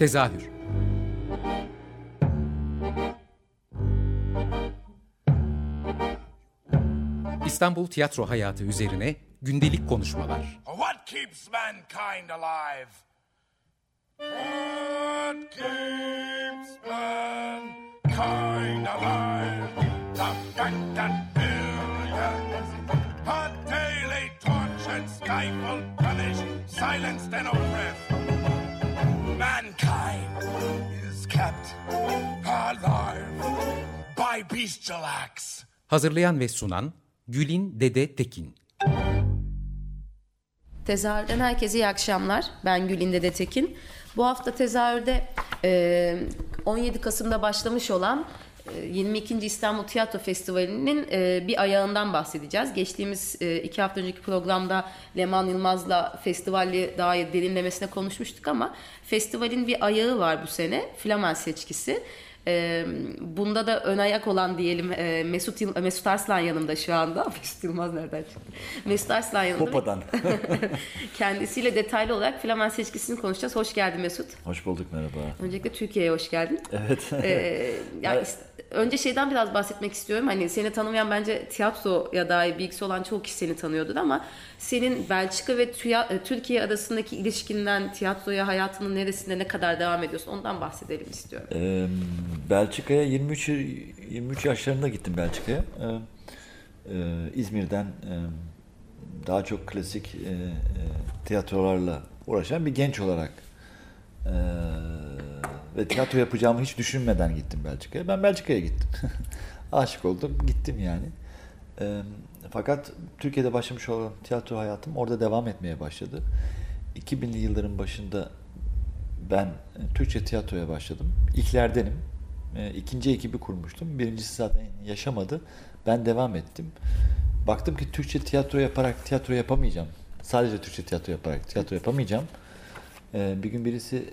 Tezahür İstanbul tiyatro hayatı üzerine gündelik konuşmalar. What keeps mankind alive? What keeps mankind alive? The that billions are daily tortured, stifled, punished, silenced, and oppressed. Bestial acts. Hazırlayan ve sunan Gülin Dede Tekin. Tezahürden herkese iyi akşamlar. Ben Gülinde de Tekin. Bu hafta tezahürde e, 17 Kasım'da başlamış olan e, 22. İstanbul Tiyatro Festivali'nin e, bir ayağından bahsedeceğiz. Geçtiğimiz e, iki hafta önceki programda Leman Yılmaz'la festivali daha derinlemesine konuşmuştuk ama festivalin bir ayağı var bu sene. Flamen seçkisi. E, bunda da ön ayak olan diyelim e, Mesut Yıl- Mesut Arslan yanımda şu anda. Mesut Yılmaz nereden çıktı? Mesut Arslan yanımda. Popadan. Kendisiyle detaylı olarak Flamen seçkisini konuşacağız. Hoş geldin Mesut. Hoş bulduk merhaba. Öncelikle Türkiye'ye hoş geldin. Evet. Ee, yani Evet. önce şeyden biraz bahsetmek istiyorum. Hani seni tanımayan bence tiyatroya dair bilgisi olan çoğu kişi seni tanıyordur ama senin Belçika ve tüya- e, Türkiye arasındaki ilişkinden tiyatroya hayatının neresinde ne kadar devam ediyorsun ondan bahsedelim istiyorum. Ee, Belçika'ya 23 23 yaşlarında gittim Belçika'ya. Ee, e, İzmir'den e, daha çok klasik e, e, tiyatrolarla uğraşan bir genç olarak e, ve tiyatro yapacağımı hiç düşünmeden gittim Belçika'ya. Ben Belçika'ya gittim. Aşık oldum, gittim yani. E, fakat Türkiye'de başlamış olan tiyatro hayatım orada devam etmeye başladı. 2000'li yılların başında ben e, Türkçe tiyatroya başladım. İlklerdenim. E, ikinci ekibi kurmuştum. Birincisi zaten yaşamadı. Ben devam ettim. Baktım ki Türkçe tiyatro yaparak tiyatro yapamayacağım. Sadece Türkçe tiyatro yaparak tiyatro yapamayacağım. E, bir gün birisi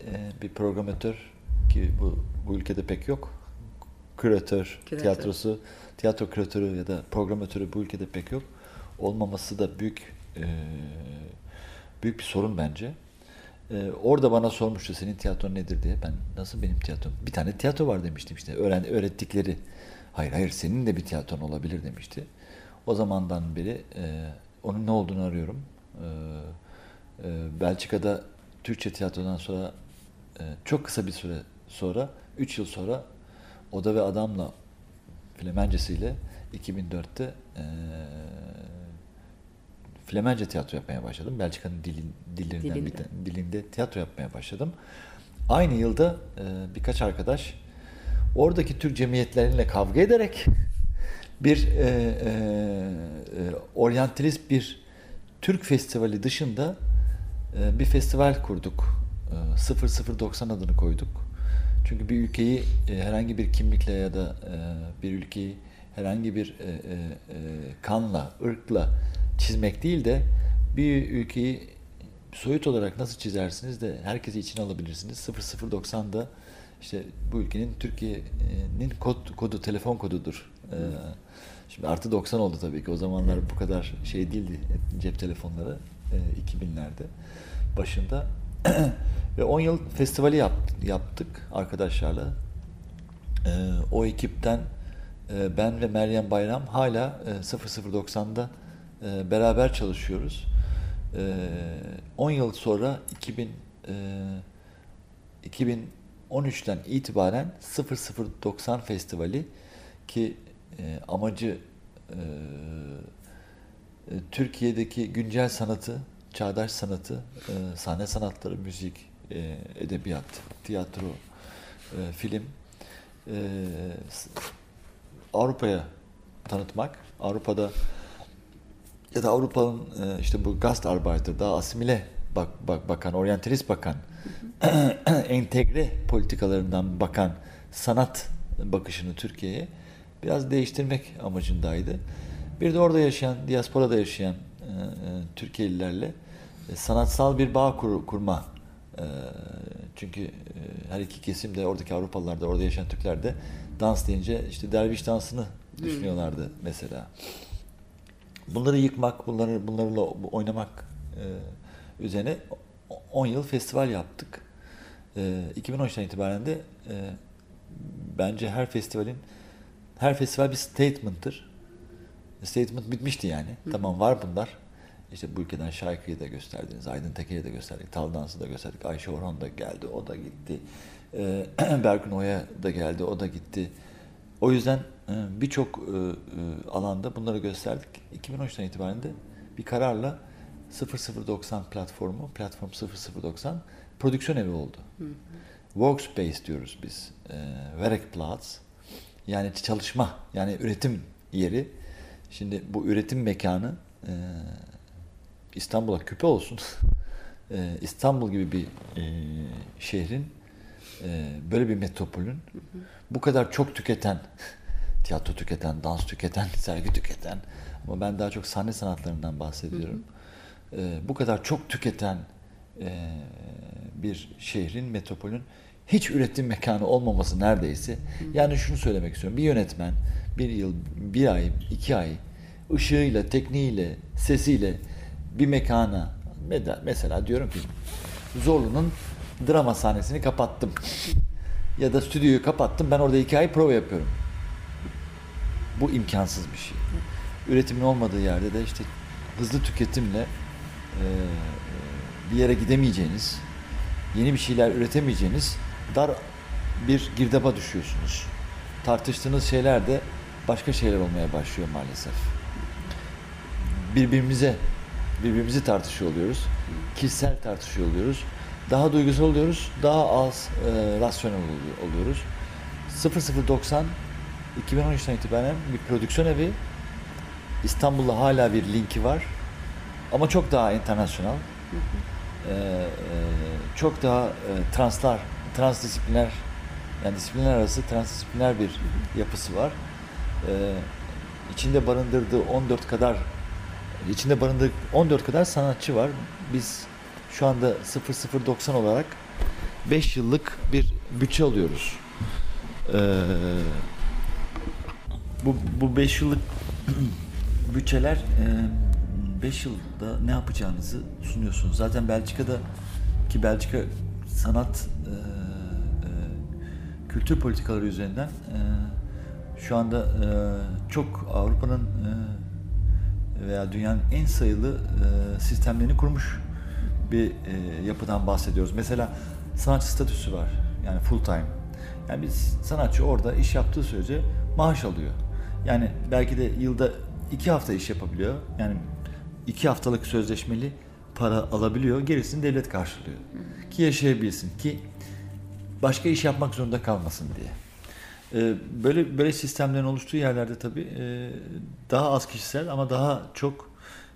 bir programatör ki bu, bu ülkede pek yok. Küratör, Küratör. tiyatrosu, tiyatro küratörü ya da programatörü bu ülkede pek yok. Olmaması da büyük e, büyük bir sorun bence. Ee, orada bana sormuştu senin tiyatron nedir diye. Ben nasıl benim tiyatrom? Bir tane tiyatro var demiştim işte. Öğren, öğrettikleri. Hayır hayır senin de bir tiyatron olabilir demişti. O zamandan beri e, onun ne olduğunu arıyorum. Ee, e, Belçika'da Türkçe tiyatrodan sonra e, çok kısa bir süre sonra 3 yıl sonra Oda ve Adam'la Flemencesiyle 2004'te e, Flemence tiyatro yapmaya başladım. Belçika'nın dilin, dillerinden bir Dilinde. ta- dilinde tiyatro yapmaya başladım. Aynı yılda e, birkaç arkadaş oradaki Türk cemiyetleriyle kavga ederek bir e, e, e, oryantalist bir Türk festivali dışında e, bir festival kurduk. E, 0090 adını koyduk. Çünkü bir ülkeyi e, herhangi bir kimlikle ya da e, bir ülkeyi herhangi bir e, kanla, ırkla çizmek değil de bir ülkeyi soyut olarak nasıl çizersiniz de herkesi içine alabilirsiniz. 0090'da işte bu ülkenin Türkiye'nin kod, kodu, telefon kodudur. E, şimdi artı 90 oldu tabii ki. O zamanlar bu kadar şey değildi cep telefonları e, 2000'lerde başında. Ve 10 yıl festivali yap- yaptık arkadaşlarla. Ee, o ekipten e, ben ve Meryem Bayram hala e, 0090'da e, beraber çalışıyoruz. E, 10 yıl sonra 2000 e, 2013'ten itibaren 0090 Festivali ki e, amacı e, e, Türkiye'deki güncel sanatı, çağdaş sanatı, e, sahne sanatları, müzik, e, edebiyat, tiyatro, e, film e, Avrupa'ya tanıtmak. Avrupa'da ya da Avrupa'nın e, işte bu Gastarbeiter, daha asimile bak, bak, bakan, oryantalist bakan, entegre politikalarından bakan sanat bakışını Türkiye'ye biraz değiştirmek amacındaydı. Bir de orada yaşayan, diasporada yaşayan e, e, Türkiye'lilerle e, sanatsal bir bağ kur- kurma. E, çünkü e, her iki kesim de oradaki Avrupalılar da orada yaşayan Türkler de dans deyince işte derviş dansını düşünüyorlardı mesela. Bunları yıkmak, bunları bunlarla oynamak e, üzerine 10 yıl festival yaptık. E, 2013'ten itibaren de e, bence her festivalin her festival bir statement'tır. Statement bitmişti yani. Tamam var bunlar. İşte bu ülkeden Şarkı'yı da gösterdiniz. Aydın Teker'i de gösterdik. Tal Dans'ı da gösterdik. Ayşe Orhan da geldi. O da gitti. Ee, Berkun Oya da geldi. O da gitti. O yüzden e, birçok e, e, alanda bunları gösterdik. 2013'ten itibaren de bir kararla 0090 platformu, platform 0090 prodüksiyon evi oldu. Workspace diyoruz biz. E, Werkplatz. Yani çalışma, yani üretim yeri. Şimdi bu üretim mekanı e, İstanbul'a küpe olsun. e, İstanbul gibi bir e, şehrin e, böyle bir metropolün bu kadar çok tüketen, tiyatro tüketen, dans tüketen, sergi tüketen ama ben daha çok sahne sanatlarından bahsediyorum. E, bu kadar çok tüketen e, bir şehrin, metropolün hiç üretim mekanı olmaması neredeyse. Yani şunu söylemek istiyorum. Bir yönetmen bir yıl, bir ay, iki ay ışığıyla, tekniğiyle, sesiyle bir mekana mesela diyorum ki Zorlu'nun drama sahnesini kapattım. ya da stüdyoyu kapattım. Ben orada iki ay prova yapıyorum. Bu imkansız bir şey. Üretimin olmadığı yerde de işte hızlı tüketimle e, bir yere gidemeyeceğiniz, yeni bir şeyler üretemeyeceğiniz dar bir girdaba düşüyorsunuz. Tartıştığınız şeyler de başka şeyler olmaya başlıyor maalesef. Birbirimize birbirimizi tartışıyor oluyoruz. Kişisel tartışıyor oluyoruz. Daha duygusal oluyoruz. Daha az e, rasyonel oluyor- oluyoruz. 0090 2013'ten itibaren bir prodüksiyon evi. İstanbul'la hala bir linki var. Ama çok daha internasyonal. Ee, çok daha e, translar, transdisipliner yani disiplinler arası transdisipliner bir yapısı var. Ee, içinde barındırdığı 14 kadar içinde barındırdığı 14 kadar sanatçı var. Biz şu anda 0090 olarak 5 yıllık bir bütçe alıyoruz. Ee, bu bu 5 yıllık bütçeler 5 yılda ne yapacağınızı sunuyorsunuz. Zaten Belçika'da ki Belçika sanat e, e, kültür politikaları üzerinden e, şu anda e, çok Avrupa'nın e, veya dünyanın en sayılı e, sistemlerini kurmuş bir e, yapıdan bahsediyoruz. Mesela sanatçı statüsü var. Yani full time. Yani biz sanatçı orada iş yaptığı sürece maaş alıyor. Yani belki de yılda iki hafta iş yapabiliyor. Yani iki haftalık sözleşmeli para alabiliyor. Gerisini devlet karşılıyor. Ki yaşayabilsin. Ki başka iş yapmak zorunda kalmasın diye. Ee, böyle böyle sistemlerin oluştuğu yerlerde tabii e, daha az kişisel ama daha çok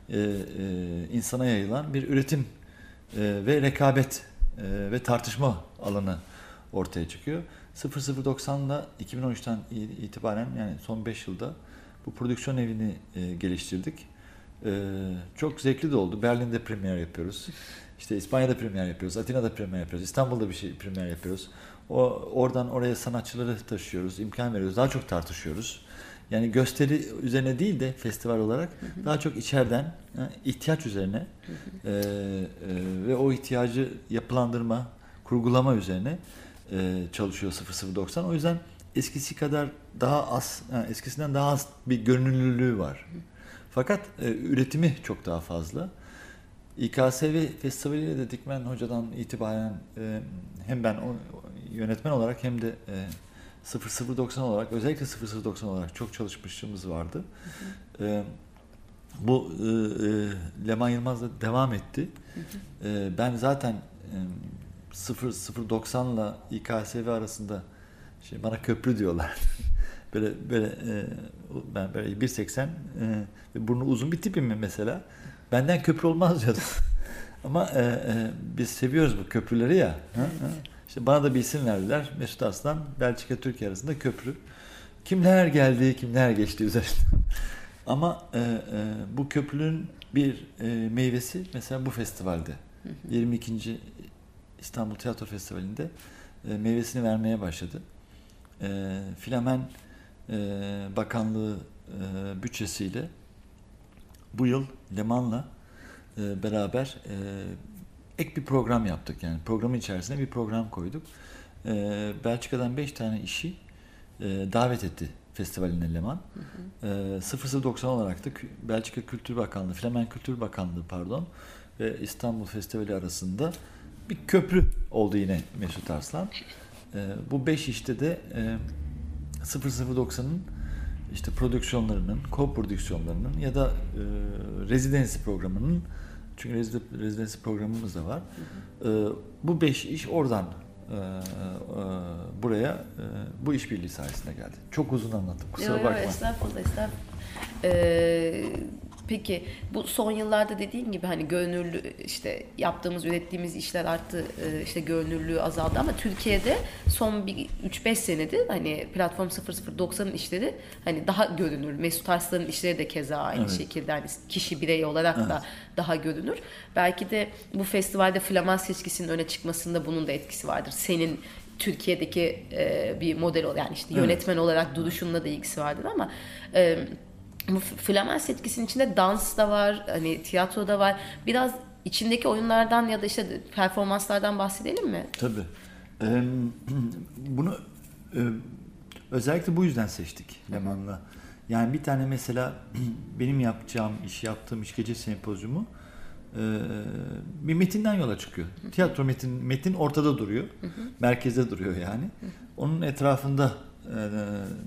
e, e, insana yayılan bir üretim ve rekabet ve tartışma alanı ortaya çıkıyor. 0090 ile 2013'ten itibaren yani son 5 yılda bu prodüksiyon evini geliştirdik. Çok zevkli de oldu. Berlin'de premier yapıyoruz. İşte İspanya'da premier yapıyoruz. Atina'da premier yapıyoruz. İstanbul'da bir şey premier yapıyoruz. O oradan oraya sanatçıları taşıyoruz, imkan veriyoruz. Daha çok tartışıyoruz. Yani gösteri üzerine değil de festival olarak daha çok içeriden ihtiyaç üzerine e, e, ve o ihtiyacı yapılandırma, kurgulama üzerine e, çalışıyor 0090. O yüzden eskisi kadar daha az, ha, eskisinden daha az bir görünürlülüğü var. Fakat e, üretimi çok daha fazla. İKSV Festivali'yle de Dikmen Hoca'dan itibaren e, hem ben o, yönetmen olarak hem de e, 0090 olarak özellikle 0090 olarak çok çalışmışlığımız vardı. E, bu e, e, Leman Yılmaz'la devam etti. E, ben zaten e, 0090 ile İKSV arasında şey bana köprü diyorlar. böyle böyle e, ben böyle 1.80 e, burnu uzun bir tipim mi mesela. Benden köprü olmaz diyordum. Ama e, e, biz seviyoruz bu köprüleri ya. Hı? Hı? İşte bana da bir isim verdiler. Mesut Aslan, Belçika Türkiye arasında köprü. Kimler geldi, kimler geçti üzerinden. Ama e, e, bu köprünün bir e, meyvesi mesela bu festivalde. 22. İstanbul Tiyatro Festivali'nde e, meyvesini vermeye başladı. E, Filamen e, Bakanlığı e, bütçesiyle bu yıl Leman'la e, beraber e, ek bir program yaptık. Yani programın içerisine bir program koyduk. Ee, Belçika'dan 5 tane işi e, davet etti festivalin eleman. Ee, 0090 olarak da Belçika Kültür Bakanlığı, Flemen Kültür Bakanlığı pardon ve İstanbul Festivali arasında bir köprü oldu yine Mesut Arslan. Ee, bu 5 işte de e, 0090'ın işte prodüksiyonlarının, co-prodüksiyonlarının ya da e, residency programının çünkü residency programımız da var. E, bu beş iş oradan e, e, buraya e, bu işbirliği sayesinde geldi. Çok uzun anlattım. Kusura Yo, yo, bakma. estağfurullah, estağfurullah. Ee, peki bu son yıllarda dediğim gibi hani gönüllü işte yaptığımız ürettiğimiz işler arttı e, işte gönüllülüğü azaldı ama Türkiye'de son bir 3-5 senedir hani platform 0090'ın işleri hani daha görünür. Mesut Arslan'ın işleri de keza aynı Evet. şekilde hani kişi birey olarak da daha görünür. Belki de bu festivalde Flaman seçkisinin öne çıkmasında bunun da etkisi vardır. Senin Türkiye'deki e, bir model yani işte yönetmen olarak duruşunla da ilgisi vardır ama e, bu Flamens etkisinin içinde dans da var, hani tiyatro da var. Biraz içindeki oyunlardan ya da işte performanslardan bahsedelim mi? Tabii. Ee, bunu e, özellikle bu yüzden seçtik Leman'la. Yani bir tane mesela benim yapacağım iş, yaptığım iş gece sempozyumu e, bir metinden yola çıkıyor. Tiyatro metin metin ortada duruyor. Merkezde duruyor yani. Onun etrafında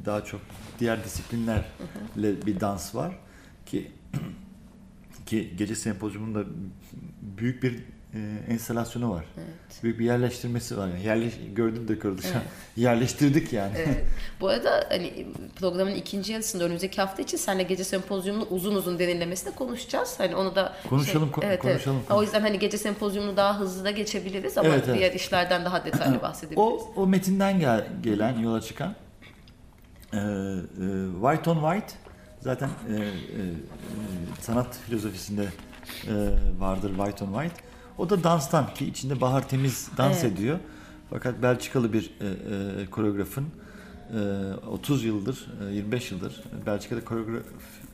daha çok diğer disiplinlerle bir dans var ki ki gece sempozyumunda büyük bir e, enstalasyonu var. Büyük bir yerleştirmesi var. Yani yerleş, gördüm de gördük. Yerleştirdik yani. Evet. Bu arada hani programın ikinci yarısında önümüzdeki hafta için seninle gece sempozyumunu uzun uzun derinlemesine konuşacağız. Hani onu da Konuşalım, ko- evet, konuşalım. Evet. O yüzden hani gece sempozyumunu daha hızlı da geçebiliriz ama Evet, evet. diğer işlerden daha detaylı bahsedebiliriz. O, o metinden gel, gelen, yola çıkan e, e, White on White zaten e, e, sanat filozofisinde e, vardır White on White. O da danstan ki içinde Bahar Temiz dans Evet. ediyor. Fakat Belçikalı bir e, e, koreografın e, 30 yıldır, e, 25 yıldır Belçika'da koreograf,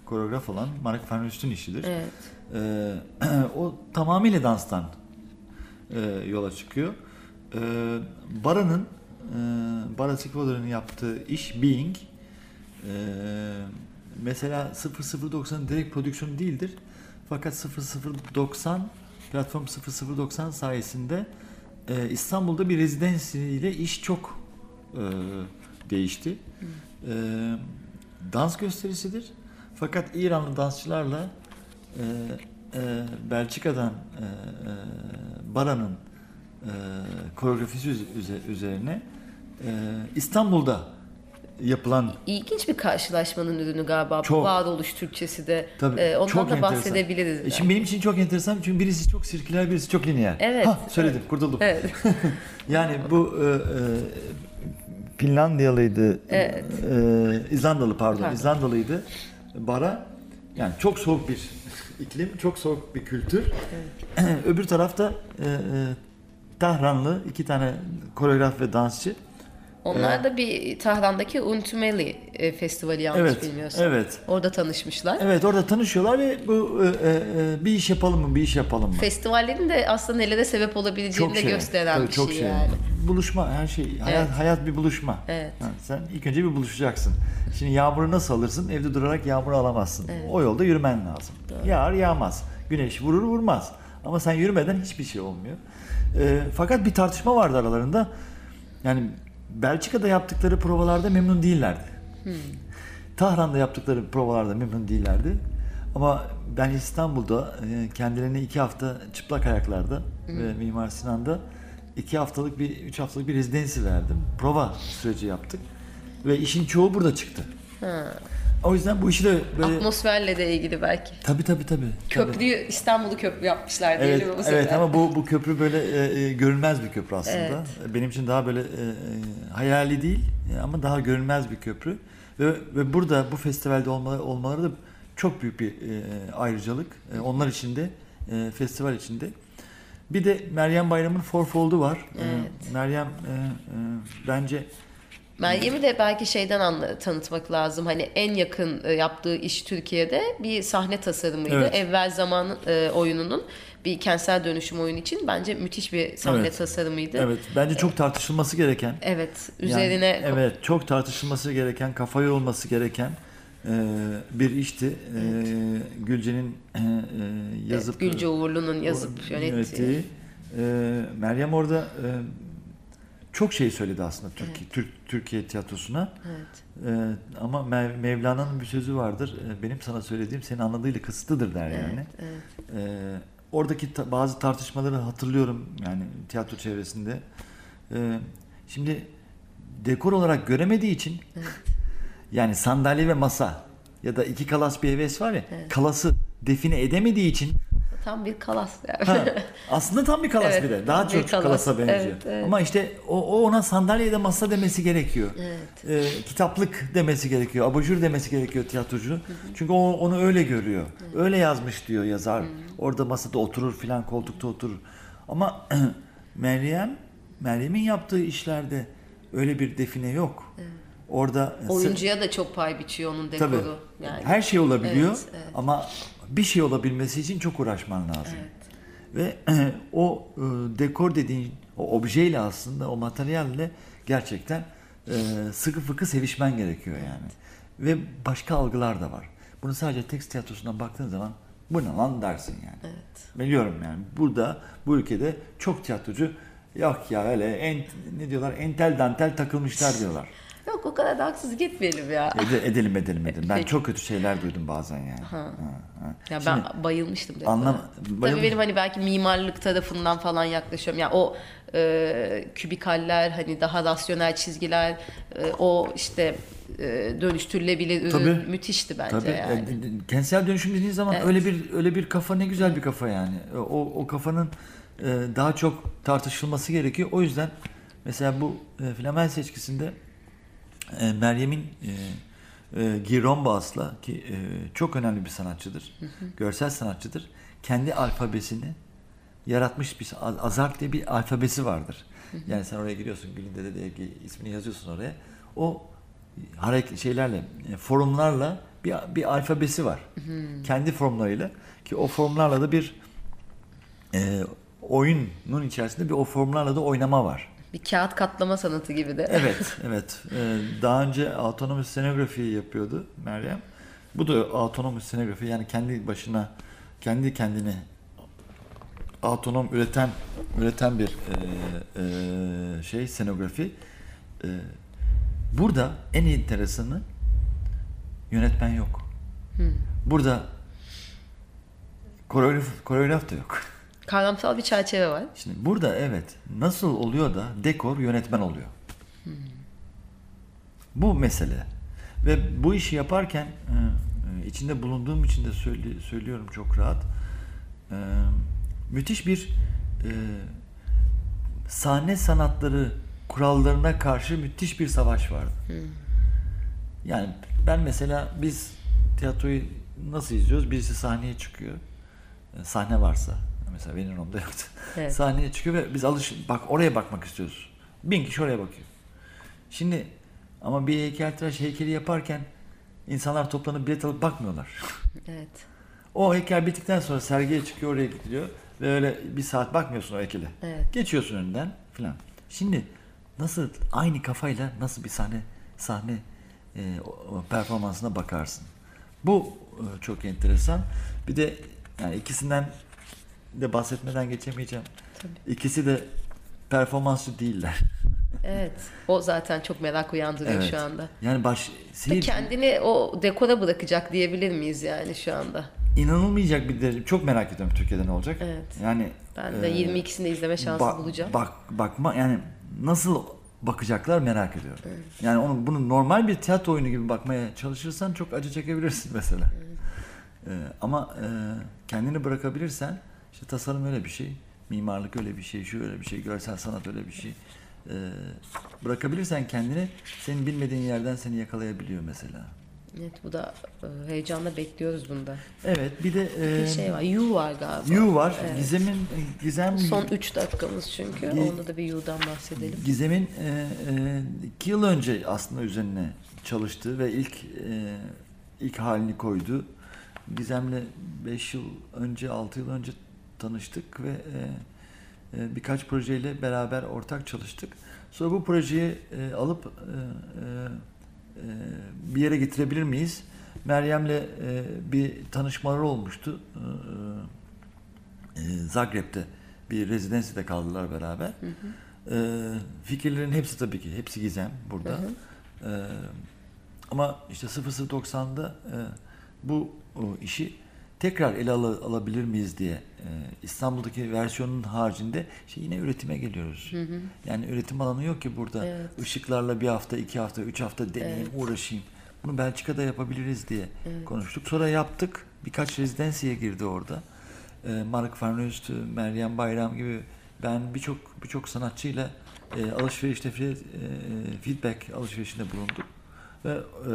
koreograf olan Mark van Rust'un işidir. Evet. E, o tamamıyla danstan e, yola çıkıyor. E, Bara'nın e, Bara Sikvoder'ın yaptığı iş Being e, mesela 0090 direkt prodüksiyonu değildir. Fakat 0090 platform 0090 sayesinde e, İstanbul'da bir rezidansi ile iş çok e, değişti. E, dans gösterisidir. Fakat İranlı dansçılarla e, e, Belçika'dan e, e, Bara'nın e, koreografisi üze- üze- üzerine e, İstanbul'da yapılan İlginç bir karşılaşmanın ürünü galiba. Çok. Varoluş Türkçesi de. Tabii, Ee, ondan çok da enteresan. bahsedebiliriz. E, Şimdi benim için çok enteresan çünkü birisi çok sirküler, birisi çok lineer. Evet, Ha, söyledim, kurtuldum. Evet. Yani bu e, e, Finlandiyalıydı, Evet. e, İzlandalı pardon, Pardon. İzlandalıydı. Bara yani çok soğuk bir iklim, çok soğuk bir kültür. Öbür tarafta e, e, Tahranlı iki tane koreograf ve dansçı. Onlar da bir Tahran'daki Untumeli e, festivali yanlış Evet, bilmiyorsam. evet. Orada tanışmışlar. Evet orada tanışıyorlar ve bu e, e, e, bir iş yapalım mı, bir iş yapalım mı? Festivallerin de aslında nelere sebep olabileceğini de gösteren Tabii bir çok şey, yani. Buluşma her şey. Hayat, Evet. hayat bir buluşma. Evet. Yani sen ilk önce bir buluşacaksın. Şimdi yağmuru nasıl alırsın? Evde durarak yağmuru alamazsın. O yolda yürümen lazım. Yağar yağmaz. Güneş vurur vurmaz. Ama sen yürümeden hiçbir şey olmuyor. Ee, fakat bir tartışma vardı aralarında. Yani Belçika'da yaptıkları provalarda memnun değillerdi. Tahran'da yaptıkları provalarda memnun değillerdi. Ama ben İstanbul'da e, kendilerine iki hafta çıplak ayaklarda ve Mimar Sinan'da iki haftalık bir, üç haftalık bir rezidensi verdim. Prova süreci yaptık. Ve işin çoğu burada çıktı. O yüzden bu işi de böyle... Atmosferle de ilgili belki. Tabii tabii tabii. tabii. Köprüyü İstanbul'u köprü yapmışlar Evet, diyelim bu sefer. evet ama bu bu köprü böyle e, e, görünmez bir köprü aslında. Benim için daha böyle e, e, hayali değil e, ama daha görünmez bir köprü. Ve, ve burada bu festivalde olmaları, olmaları da çok büyük bir e, ayrıcalık. E, onlar için de e, festival içinde. Bir de Meryem Bayram'ın Forfold'u var. E, Evet. Meryem e, e, bence Meryem'i de belki şeyden anla, tanıtmak lazım. Hani en yakın e, yaptığı iş Türkiye'de bir sahne tasarımıydı. Evet. Evvel zaman e, oyununun bir kentsel dönüşüm oyunu için bence müthiş bir sahne Evet. tasarımıydı. Evet, bence çok tartışılması gereken. Evet, yani, üzerine evet, çok tartışılması gereken, kafa yorulması gereken e, bir işti. E, Gülce'nin e, e, yazıp evet, Gülce Uğurlu'nun yazıp yönettiği. E, Meryem orada e, çok şey söyledi aslında Türkiye, Türk, Türkiye tiyatrosuna. Evet. E, ama Mev- Mevlana'nın bir sözü vardır. E, benim sana söylediğim senin anladığıyla kısıtlıdır der yani. Evet. E, oradaki ta- bazı tartışmaları hatırlıyorum yani tiyatro çevresinde. E, şimdi dekor olarak göremediği için yani sandalye ve masa ya da iki kalas bir heves var ya kalası define edemediği için Tam bir kalas yani. ha, aslında tam bir kalas Evet, bir de daha çok kalas. kalasa benziyor. Evet, evet. Ama işte o, o ona sandalye ya da masa demesi gerekiyor. Evet. E, kitaplık demesi gerekiyor, abajur demesi gerekiyor tiyatrocu. Çünkü o onu öyle görüyor. Öyle yazmış diyor yazar. Orada masada oturur filan koltukta oturur. Ama Meryem, Meryem'in yaptığı işlerde öyle bir define yok. Orada Oyuncuya da çok pay biçiyor onun Tabii. dekoru. Yani. Her şey olabiliyor Evet, evet. ama bir şey olabilmesi için çok uğraşman lazım. Ve o e, dekor dediğin o objeyle aslında o materyalle gerçekten e, sıkı fıkı sevişmen gerekiyor yani. Ve başka algılar da var. Bunu sadece tekst tiyatrosundan baktığın zaman bu ne lan dersin yani. Evet. Biliyorum yani burada bu ülkede çok tiyatrocu yok ya öyle en, ne diyorlar entel dantel takılmışlar diyorlar. Yok o kadar da haksızlık etmeyelim ya. Ede- edelim edelim edelim. Ben çok kötü şeyler duydum bazen yani. Ha, ha. Ya Şimdi ben bayılmıştım anlam- Tabii bayılmış- benim hani belki mimarlık tarafından falan yaklaşıyorum. Yani o e, kübikaller hani daha rasyonel çizgiler e, o işte e, dönüştürülebilir ürün Tabii. müthişti bence Tabii yani. e, kentsel dönüşüm dediğin zaman Evet. öyle bir öyle bir kafa ne güzel bir kafa yani. O o kafanın e, daha çok tartışılması gerekiyor. O yüzden mesela bu e, Flamen seçkisinde e, Meryem'in e, e, Girombas'la ki e, çok önemli bir sanatçıdır. Görsel sanatçıdır. Kendi alfabesini yaratmış bir Azark diye bir alfabesi vardır. Yani sen oraya giriyorsun Gül'ün Dede diye ismini yazıyorsun oraya. O hareket şeylerle e, formlarla bir bir alfabesi var. Kendi formlarıyla ki o formlarla da bir e, oyunun içerisinde bir o formlarla da oynama var. Bir kağıt katlama sanatı gibi de. Evet, evet. Ee, daha önce autonomous scenografi yapıyordu Meryem. Bu da autonomous scenografi yani kendi başına, kendi kendine autonom üreten üreten bir e, e, şey scenografi. E, burada en enteresanı yönetmen yok. Burada koreograf, koreograf da yok. Kavramsal bir çerçeve var. Şimdi burada evet nasıl oluyor da dekor yönetmen oluyor. Bu mesele. Ve bu işi yaparken e, e, içinde bulunduğum için de söylüyorum çok rahat. e, müthiş bir sahne sanatları kurallarına karşı müthiş bir savaş vardı. Yani ben mesela biz tiyatroyu nasıl izliyoruz? Birisi sahneye çıkıyor. Sahne varsa. Mesela benim onda yoktu. Evet. Sahneye çıkıyor ve biz alış bak oraya bakmak istiyoruz. Bin kişi oraya bakıyor. Şimdi ama bir heykeltıraş heykeli yaparken insanlar toplanıp bilet alıp bakmıyorlar. Evet. O heykel bittikten sonra sergiye çıkıyor oraya gidiliyor ve öyle bir saat bakmıyorsun o heykele. Evet. Geçiyorsun önünden filan. Şimdi nasıl aynı kafayla nasıl bir sahne sahne e, o performansına bakarsın. Bu e, çok enteresan. Bir de yani ikisinden de bahsetmeden geçemeyeceğim. İkisi de performansçı değiller. Evet. O zaten çok merak uyandırıyor Evet. şu anda. Yani baş seyir kendini o dekora bırakacak diyebilir miyiz yani şu anda? inanılmayacak bir derece. Çok merak ediyorum Türkiye'de ne olacak. Evet. Yani Ben de e, 22'sinde izleme şansı Ba- bulacağım. Bak bakma yani nasıl bakacaklar merak ediyorum. Yani onu bunu normal bir tiyatro oyunu gibi bakmaya çalışırsan çok acı çekebilirsin mesela. Ee, ama e, kendini bırakabilirsen işte tasarım öyle bir şey, mimarlık öyle bir şey, şu öyle bir şey, görsel sanat öyle bir şey. Ee, bırakabilirsen kendini senin bilmediğin yerden seni yakalayabiliyor mesela. Evet bu da e, heyecanla bekliyoruz bunda. Evet bir de e, Bir şey var. You var galiba. You var. Gizem'in Gizem Son 3 dakikamız çünkü. Gi- Onda da bir You'dan bahsedelim. Gizem'in e, e, iki yıl önce aslında üzerine çalıştı ve ilk e, ilk halini koydu. Gizem'le 5 yıl önce, 6 yıl önce tanıştık ve e, e, birkaç projeyle beraber ortak çalıştık. Sonra bu projeyi e, alıp e, e, e, bir yere getirebilir miyiz? Meryem'le e, bir tanışmaları olmuştu. E, e, Zagreb'de bir rezidansiyede kaldılar beraber. E, fikirlerin hepsi tabii ki, hepsi gizem burada. E, ama işte 0090'da e, bu işi tekrar ele ala- alabilir miyiz diye e, İstanbul'daki versiyonun haricinde işte yine üretime geliyoruz. Yani üretim alanı yok ki burada. Evet. Işıklarla bir hafta, iki hafta, üç hafta deneyeyim, uğraşayım. Bunu Belçika'da yapabiliriz diye konuştuk. Sonra yaptık. Birkaç rezidansiye girdi orada. E, Mark Van Roost, Meryem Bayram gibi ben birçok birçok sanatçıyla e, alışverişte fe- e, feedback alışverişinde bulunduk. Ve e,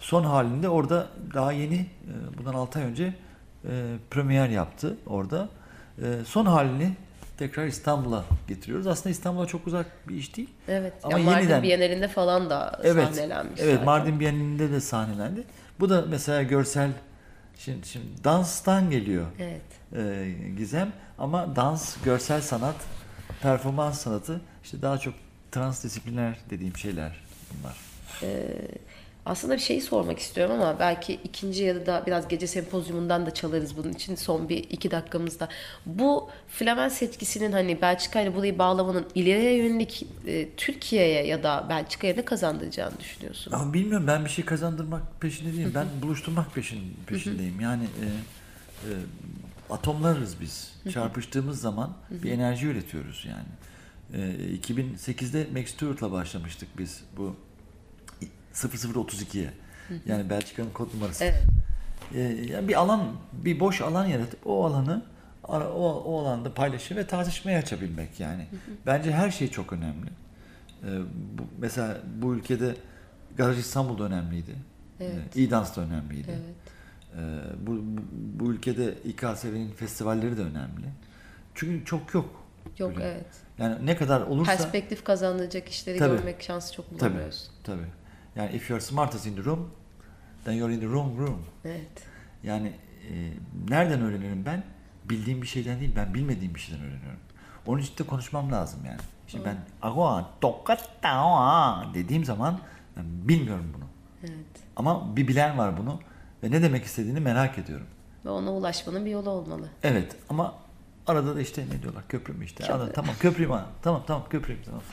son halinde orada daha yeni e, bundan 6 ay önce e, premier yaptı orada. E, son halini tekrar İstanbul'a getiriyoruz. Aslında İstanbul'a çok uzak bir iş değil. Evet. Ama ya Mardin yeniden- Bienalinde falan da Evet. sahnelenmiş. Evet, zaten. Mardin Bienalinde de sahnelendi. Bu da mesela görsel şimdi, şimdi danstan geliyor Evet. e, Gizem ama dans, görsel sanat, performans sanatı işte daha çok transdisipliner dediğim şeyler bunlar. Aslında bir şeyi sormak istiyorum ama belki ikinci ya da biraz gece sempozyumundan da çalarız bunun için son bir iki dakikamızda. Bu Flamens etkisinin hani Belçika ile burayı bağlamanın ileriye yönelik e, Türkiye'ye ya da Belçika'ya ne kazandıracağını düşünüyorsun? Ama bilmiyorum ben bir şey kazandırmak peşinde değilim. Ben buluşturmak peşin, peşindeyim. Yani e, e, atomlarız biz. Çarpıştığımız zaman bir enerji üretiyoruz yani. E, 2008'de Max Stewart'la başlamıştık biz bu 0032'ye. Yani Belçika'nın kod numarası. Evet. E, yani bir alan, bir boş alan yaratıp o alanı o, o alanda paylaşım ve tartışmaya açabilmek yani. Bence her şey çok önemli. E, bu, mesela bu ülkede Garaj İstanbul'da önemliydi. Evet. E, İdans da önemliydi. Evet. E, bu, bu, bu ülkede İKSV'nin festivalleri de önemli. Çünkü çok yok. Yok Böyle. evet. Yani ne kadar olursa Perspektif kazandıracak işleri Tabii. görmek şansı çok tabii, bulamıyoruz. tabii. Yani if you're smartest in the room, then you're in the wrong room. Evet. Yani e, nereden öğrenirim ben? Bildiğim bir şeyden değil, ben bilmediğim bir şeyden öğreniyorum. Onun için de konuşmam lazım yani. Şimdi ben agua tokatawa dediğim zaman ben bilmiyorum bunu. Evet. Ama bir bilen var bunu ve ne demek istediğini merak ediyorum. Ve ona ulaşmanın bir yolu olmalı. Evet ama arada da işte ne diyorlar köprü mü işte. Köprü. Arada, tamam köprüyüm ha. Tamam tamam köprüyüm tamam.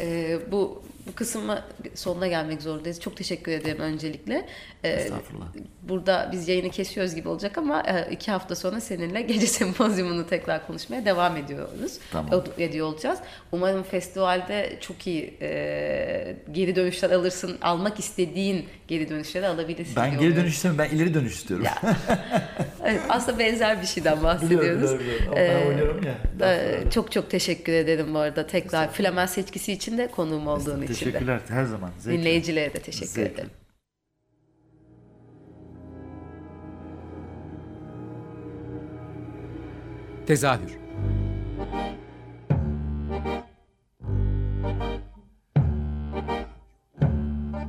Ee, bu bu kısma sonuna gelmek zorundayız. Çok teşekkür ederim öncelikle. Ee, Estağfurullah. Burada biz yayını kesiyoruz gibi olacak ama e, iki hafta sonra seninle gece sempozyumunu tekrar konuşmaya devam ediyoruz. Tamam. O- Ediyor olacağız. Umarım festivalde çok iyi e, geri dönüşler alırsın. Almak istediğin geri dönüşleri alabilirsin. Ben geri dönüş istemiyorum. Ben ileri dönüş istiyorum. Ya. Aslında benzer bir şeyden bahsediyoruz. Ama ben oynuyorum ya. Ee, çok çok teşekkür ederim bu arada tekrar Flamens seçkisi için de konuğum olduğun için de. Teşekkürler her zaman. Zevkle. Dinleyicilere de teşekkür Zevkle. ederim. Tezahür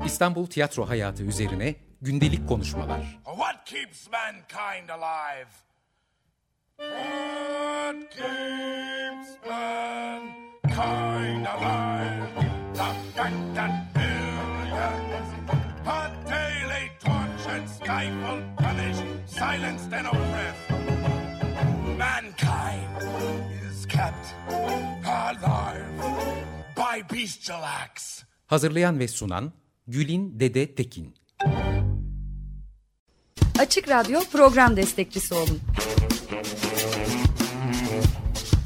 İstanbul tiyatro hayatı üzerine gündelik konuşmalar. What keeps mankind alive? What keeps mankind alive? The fact that billions are daily tortured, stifled, punished, silenced, and oppressed. Mankind is kept alive by bestial acts. Hazırlayan ve sunan Gülin Dede Tekin. Açık Radyo program destekçisi olun.